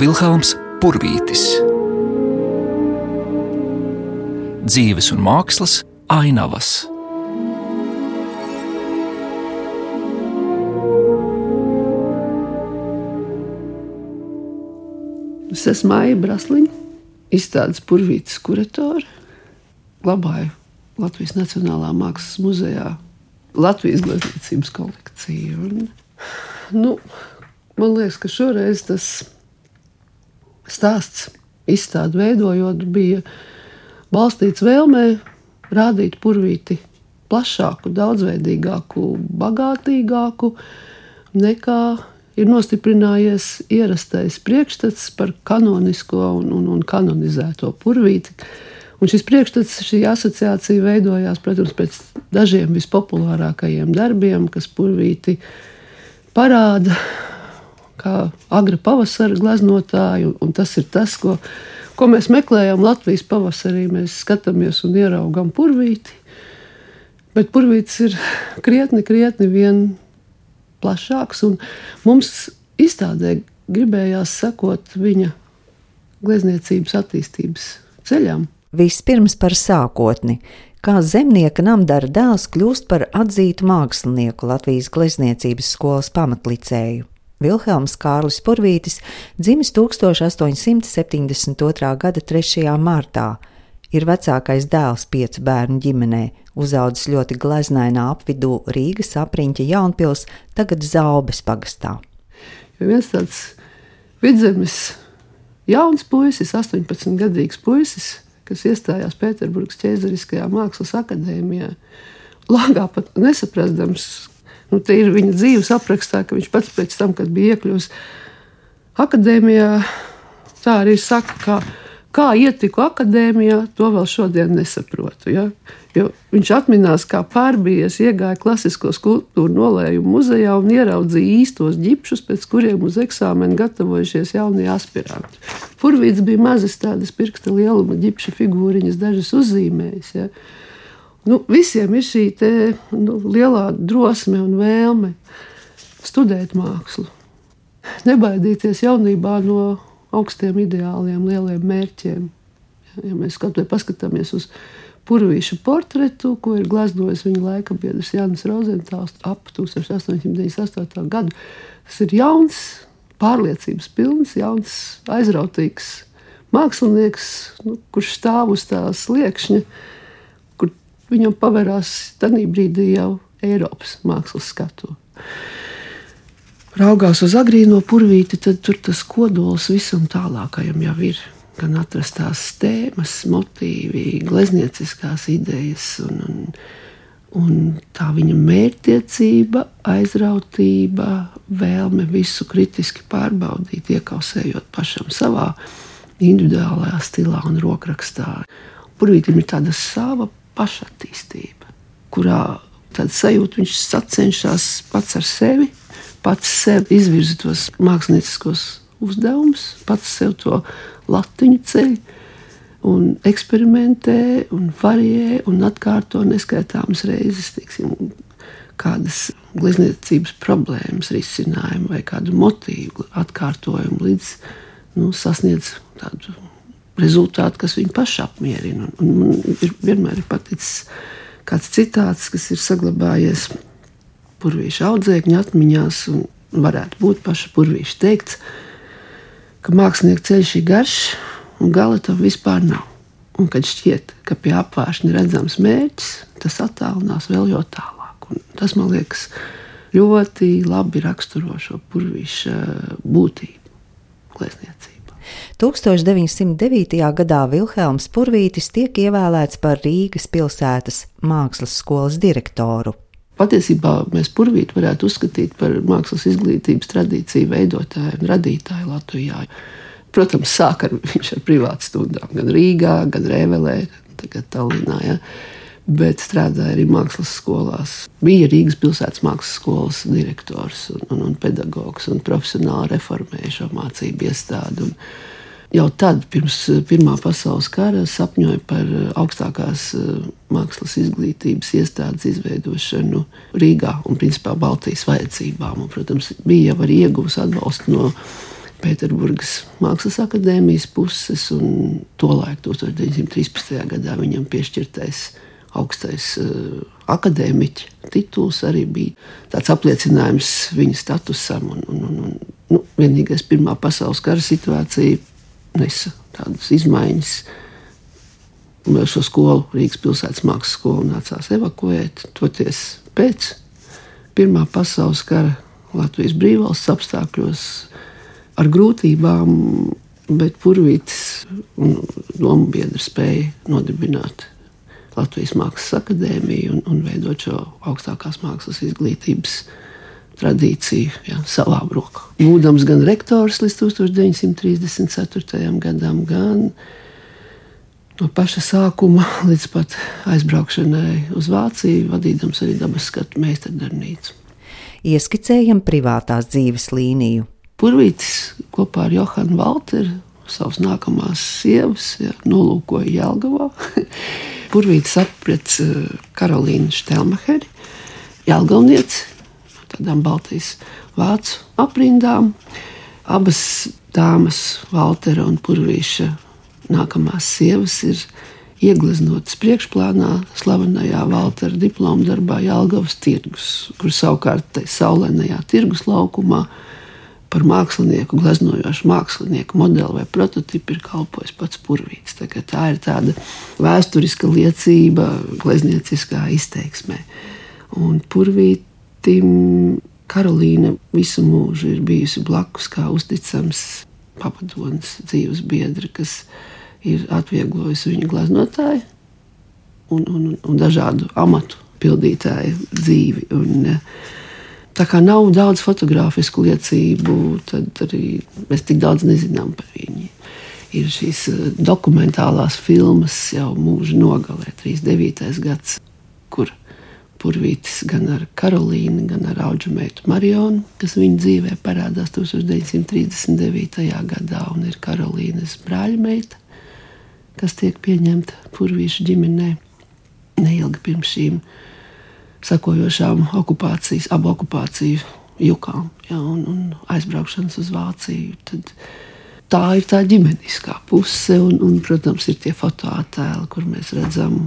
Vilhelms Purvītis. Dzīves un mākslas ainavas. Es esmu Maija Brasliņa, izstādes purvītas kuratore. Glabāju Latvijas Nacionālā Mākslas muzejā Latvijas glezniecības kolekciju. Un, nu, man liekas, ka šoreiz tas stāsts izstādi veidojot bija balstīts vēlmē rādīt purvīti plašāku, daudzveidīgāku, bagātīgāku nekā ir nostiprinājies ierastais priekšstats par kanonisko un, un, un kanonizēto purvīti. Un šis priekšstats, šī asociācija veidojās, protams, pēc dažiem vispopulārākajiem darbiem, kas purvīti parāda kā agra pavasara gleznotāju. Un tas ir tas, ko, ko mēs meklējam Latvijas pavasarī. Mēs skatāmies un ieraugam purvīti. Bet purvītis ir krietni, krietni vien plašāks. Mums izstādē gribējās sekot viņa glezniecības attīstības ceļam. Vispirms par sākotni. Kā zemnieka namdara dēls kļūst par atzītu mākslinieku Latvijas glezniecības skolas pamatlicēju. Vilhelms Kārlis Purvītis dzimis 1872. gada 3. martā. Ir vecākais dēls piecu bērnu ģimenē, uzaudzis ļoti gleznainā apvidū Rīgas apriņķa Jaunpils, tagad Zaubes pagastā. Ja viens tāds vidzemes jauns puisis, 18 gadīgs puisis, kas iestājās Pēterburgas ķēzariskajā mākslas akadēmijā, lāgā pat nesaprastams, Nu, te ir viņa dzīves aprakstā, ka viņš pats pēc tam, kad bija iekļuvis akadēmijā, tā arī saka, kā, kā ietiku akadēmijā, to vēl šodien nesaprotu. Ja? Jo viņš atminās, kā pārbījies, iegāja klasisko skulptūru nolējumu muzejā un ieraudzīja īstos ģipšus, pēc kuriem uz eksāmenu gatavojušies jaunie aspiranti. Purvīts bija mazas tādas pirksta lieluma ģipša figūriņas, dažas uzzīmējas. Ja? Nu, visiem ir šī te, nu, lielā drosme un vēlme studēt mākslu. Nebaidīties jaunībā no augstiem ideāliem, lieliem mērķiem. Ja mēs skatāmies uz Purvīša portretu, ko ir gleznojis viņa laika biedrs Jānis Rozentāls ap 1898. gadu, tas ir jauns, pārliecības pilns, jauns, aizrautīgs mākslinieks, nu, kurš stāv uz tās liekšņa viņam pavērās tajā brīdī jau Eiropas mākslas skatu. Raugās uz agrīno purvīti, tad tur tas kodols visam tālākajam jau ir. Gan atrastās tēmas, motīvi, gleznieciskās idejas, un, un, un tā viņa mērķtiecība, aizrautība, vēlme visu kritiski pārbaudīt, iekausējot pašam savā individuālajā stilā un rokrakstā. Purvītam ir tāda sava pašattīstība, kurā tad sajūta viņš sacenšas pats ar sevi, pats sev izvirza tos mākslinieciskos uzdevumus, pats sev to latiņu ceļu. Un eksperimentē, un varijē, un atkārto neskaitāmas reizes, tiksim, kādas glezniecības problēmas risinājumu vai kādu motīvu atkārtojumu, līdz nu, sasniedz tādu rezultātu, kas viņu pašu apmierina. Un, man ir vienmēr ir paticis kāds citāts, kas ir saglabājies purvīša audzēkņa atmiņās, un varētu būt paša purvīša teikts, ka mākslinieka ceļš ir garš un gala tam vispār nav. Un kad šķiet, ka pie apgājuma ir redzams mērķis, tas attālinās vēl jau tālāk. Un tas man liekas ļoti labi raksturo šo purvīša būtību glezniecībā. 1909. gadā Vilhelms Purvītis tiek ievēlēts par Rīgas pilsētas mākslas skolas direktoru. Patiesībā mēs Purvītu varētu uzskatīt par mākslas izglītības tradīciju veidotāju un radītāju Latvijā. Protams, sāk ar viņš ar privātu stundām gan Rīgā, gan Rēvelē, tagad Tallinā. Ja bet strādāja arī mākslas skolās. Bija Rīgas pilsētas mākslas skolas direktors un, un, un pedagogs un profesionāli reformēja šo mācību iestādi. Un jau tad, pirms Pirmā pasaules kara, sapņoja par augstākās eh, mākslas izglītības iestādes izveidošanu Rīgā un principā Baltijas vajadzībām. Un, protams, bija jau arī ieguvis atbalstu no Pēterburgas Mākslas akadēmijas puses, un tolaik 1913. gadā viņam piešķirtais augstais uh, akadēmiķa tituls arī bija tāds apliecinājums viņa statusam. Un, un, un, un, nu, vienīgais Pirmā pasaules kara situācija nesa tādas izmaiņas. Šo skolu Rīgas pilsētas mākslas skolu nācās evakuēt. Toties pēc Pirmā pasaules kara Latvijas brīvvalsts apstākļos ar grūtībām, bet Purvītis un domu biedri spēja nodibināt Latvijas Mākslas akadēmiju un, un veidot šo augstākās mākslas izglītības tradīciju ja, savā rokā. Būdams gan rektors līdz 1934. gadam, gan no paša sākuma līdz pat aizbraukšanai uz Vāciju, vadīdams arī dabas skatu meistardarbnīcu. Ieskicējam privātās dzīves līniju. Purvītis kopā ar Johanu Valteru, savas nākamās sievas, ja, nolūkoja Jelgavā. Purvītis aprec eh, Karolīnu Štelmaheri, Jelgavnieci, no tādām Baltijas vācu aprindām. Abas dāmas, Valtera un Purvīša nākamās sievas, ir iegleznotas priekšplānā slavenajā Valtera diploma darbā Jālgavas tirgus, kur savukārt saulēnajā tirgus laukumā par mākslinieku, gleznojošu mākslinieku modeli vai prototipu ir kalpojis pats Purvīts. Tā, tā ir tāda vēsturiska liecība gleznieciskā izteiksmē. Un Purvītim Karolīna visu mūžu ir bijusi blakus kā uzticams pavadonis, dzīves biedra, kas ir atvieglojusi viņa gleznotāju un, un, un dažādu amatu pildītāju dzīvi. Un, uh, Tā kā nav daudz fotografisku liecību, tad arī mēs tik daudz nezinām par viņu. Ir šīs eh, dokumentālās filmas jau mūža nogalē, 39. gads, kur Purvītis gan ar Karolīnu, gan ar auģu meitu Marionu, kas viņa dzīvē parādās 1939. gadā, un ir Karolīnas brāļmeita, kas tiek pieņemta Purvīša ģimenē neilgi pirms šīm sekojošām okupācijas, abu okupāciju jukām ja, un, un aizbraukšanas uz Vāciju. Tad tā ir tā ģimeniskā puse, un, un, protams, ir tie fotoattēli, kur mēs redzam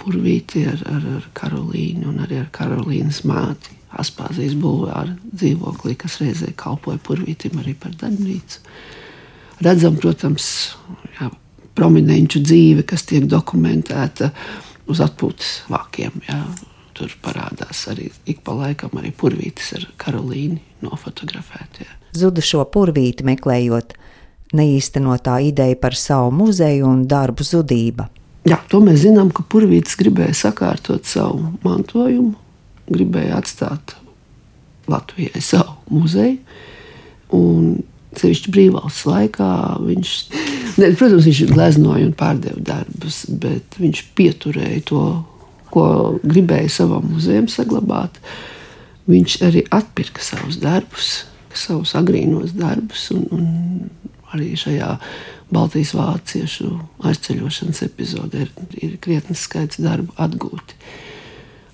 purvīti ar, ar, ar Karolīnu un arī ar Karolīnas māti. Aspāzijas bulvāra dzīvoklī, kas reizē kalpoja purvītim arī par darbnīcu. Redzam, protams, jā, prominenču dzīve, kas tiek dokumentēta uz atpūtas vākiem. Jā tur parādās arī ik pa laikam arī purvītis ar Karolīnu nofotografētie. Zudušo purvīti meklējot, neīstenotā ideja par savu muzeju un darbu zudība. Jā, to mēs zinām, ka purvītis gribēja sakārtot savu mantojumu, gribēja atstāt Latvijai savu muzeju. Un Sevišķi brīvvalsts laikā viņš, ne, protams, viņš gleznoja un pārdeva darbus, bet viņš pieturēja to ko gribēja savam muzejam saglabāt, viņš arī atpirka savus darbus, savus agrīnos darbus. Un, un arī šajā Baltijas vāciešu aizceļošanas epizodē ir, ir krietnes skaits darbu atgūti.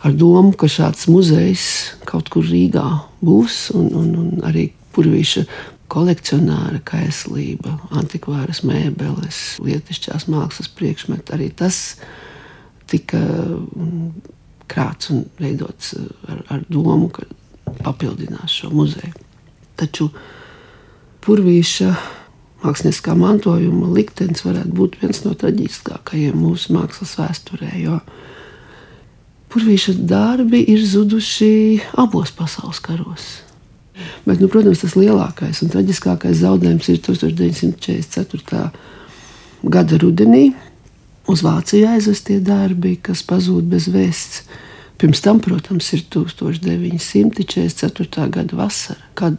Ar domu, ka šāds muzejs kaut kur Rīgā būs, un, un, un arī purvīša kolekcionāra kaislība, antikvāras mēbeles, lietišķās mākslas priekšmeti. Arī tas ir tika mm, krāts un veidots eh, ar, ar domu, ka papildinās šo muzeju. Taču Purvīša mākslinieckā mantojuma liktenis varētu būt viens no traģiskākajiem mūsu mākslas vēsturē. Jo Purvīša darbi ir zuduši abos pasaules karos. Bet, nu, protams, tas lielākais un traģiskākais zaudējums ir 1944. gada rudenī, uz Vāciju aizvestie darbi, kas pazūd bez vēsts. Pirms tam, protams, ir 1944. gada vasara, kad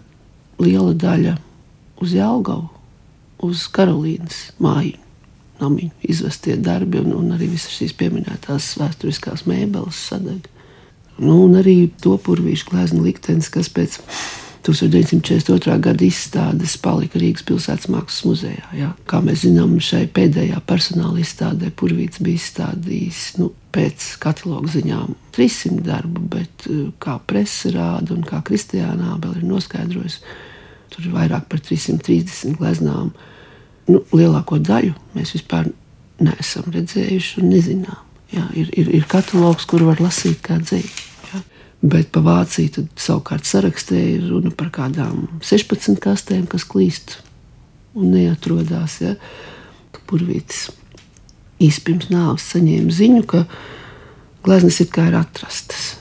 liela daļa uz Jālgavu, uz Karolīnas māju namiņu izvestie darbi un, un arī visas šīs pieminētās vēsturiskās mēbeles sadeg. Nu, un arī to purvīšu glezna liktenis, kas pēc 1942. gada izstādes palika Rīgas pilsētas mākslas muzejā. Ja? Kā mēs zinām, šai pēdējā personāla izstādē Purvīts bija izstādījis nu, pēc kataloga ziņām 300 darbu, bet eh, kā presa rāda un kā Kristiāna Ābele ir noskaidrojusi, Tur ir vairāk par 330 gleznām. Nu, lielāko daļu mēs vispār neesam redzējuši un nezinām. Jā, ir, ir, ir katalogs, kur var lasīt kā dzīvi. Bet pa Vāciju savukārt sarakstē ir runa par kādām 16 kastēm, kas klīst un neatrodas. Ja? Purvītis īsi pirms nāves saņēma ziņu, ka gleznas it kā ir atrastas.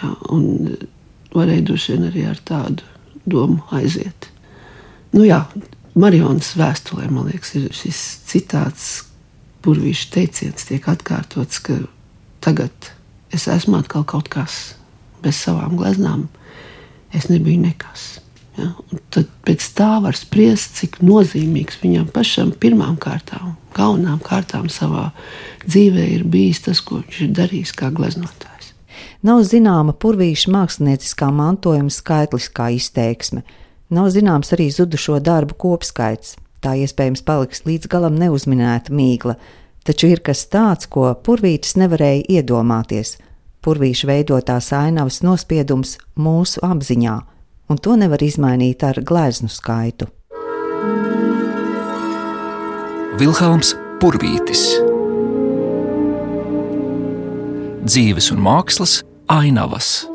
Ja? Un varēja droši vien arī ar tādu domu aiziet. Nu, jā, Marijas vēstulē, man liekas, ir šis citāts, burvīšu teiciens, tiek atkārtots, ka tagad es esmu atkal kaut kas bez savām gleznām es nebiju nekas. Ja? Un tad pēc tā var spriest, cik nozīmīgs viņam pašam pirmām kārtām, galvenām kārtām savā dzīvē ir bijis tas, ko viņš ir darījis kā gleznotājs. Nav zināma purvīša mākslinieckā mantojuma skaitliskā izteiksme, nav zināms arī zudušo darbu kopskaits. Tā iespējams paliks līdz galam neuzminēta mīkla, taču ir kas tāds, ko purvītis nevarēja iedomāties – Purvīša veidotās ainavas nospiedums mūsu apziņā, un to nevar izmainīt ar gleznu skaitu. Vilhelms Purvītis Dzīves un mākslas ainavas.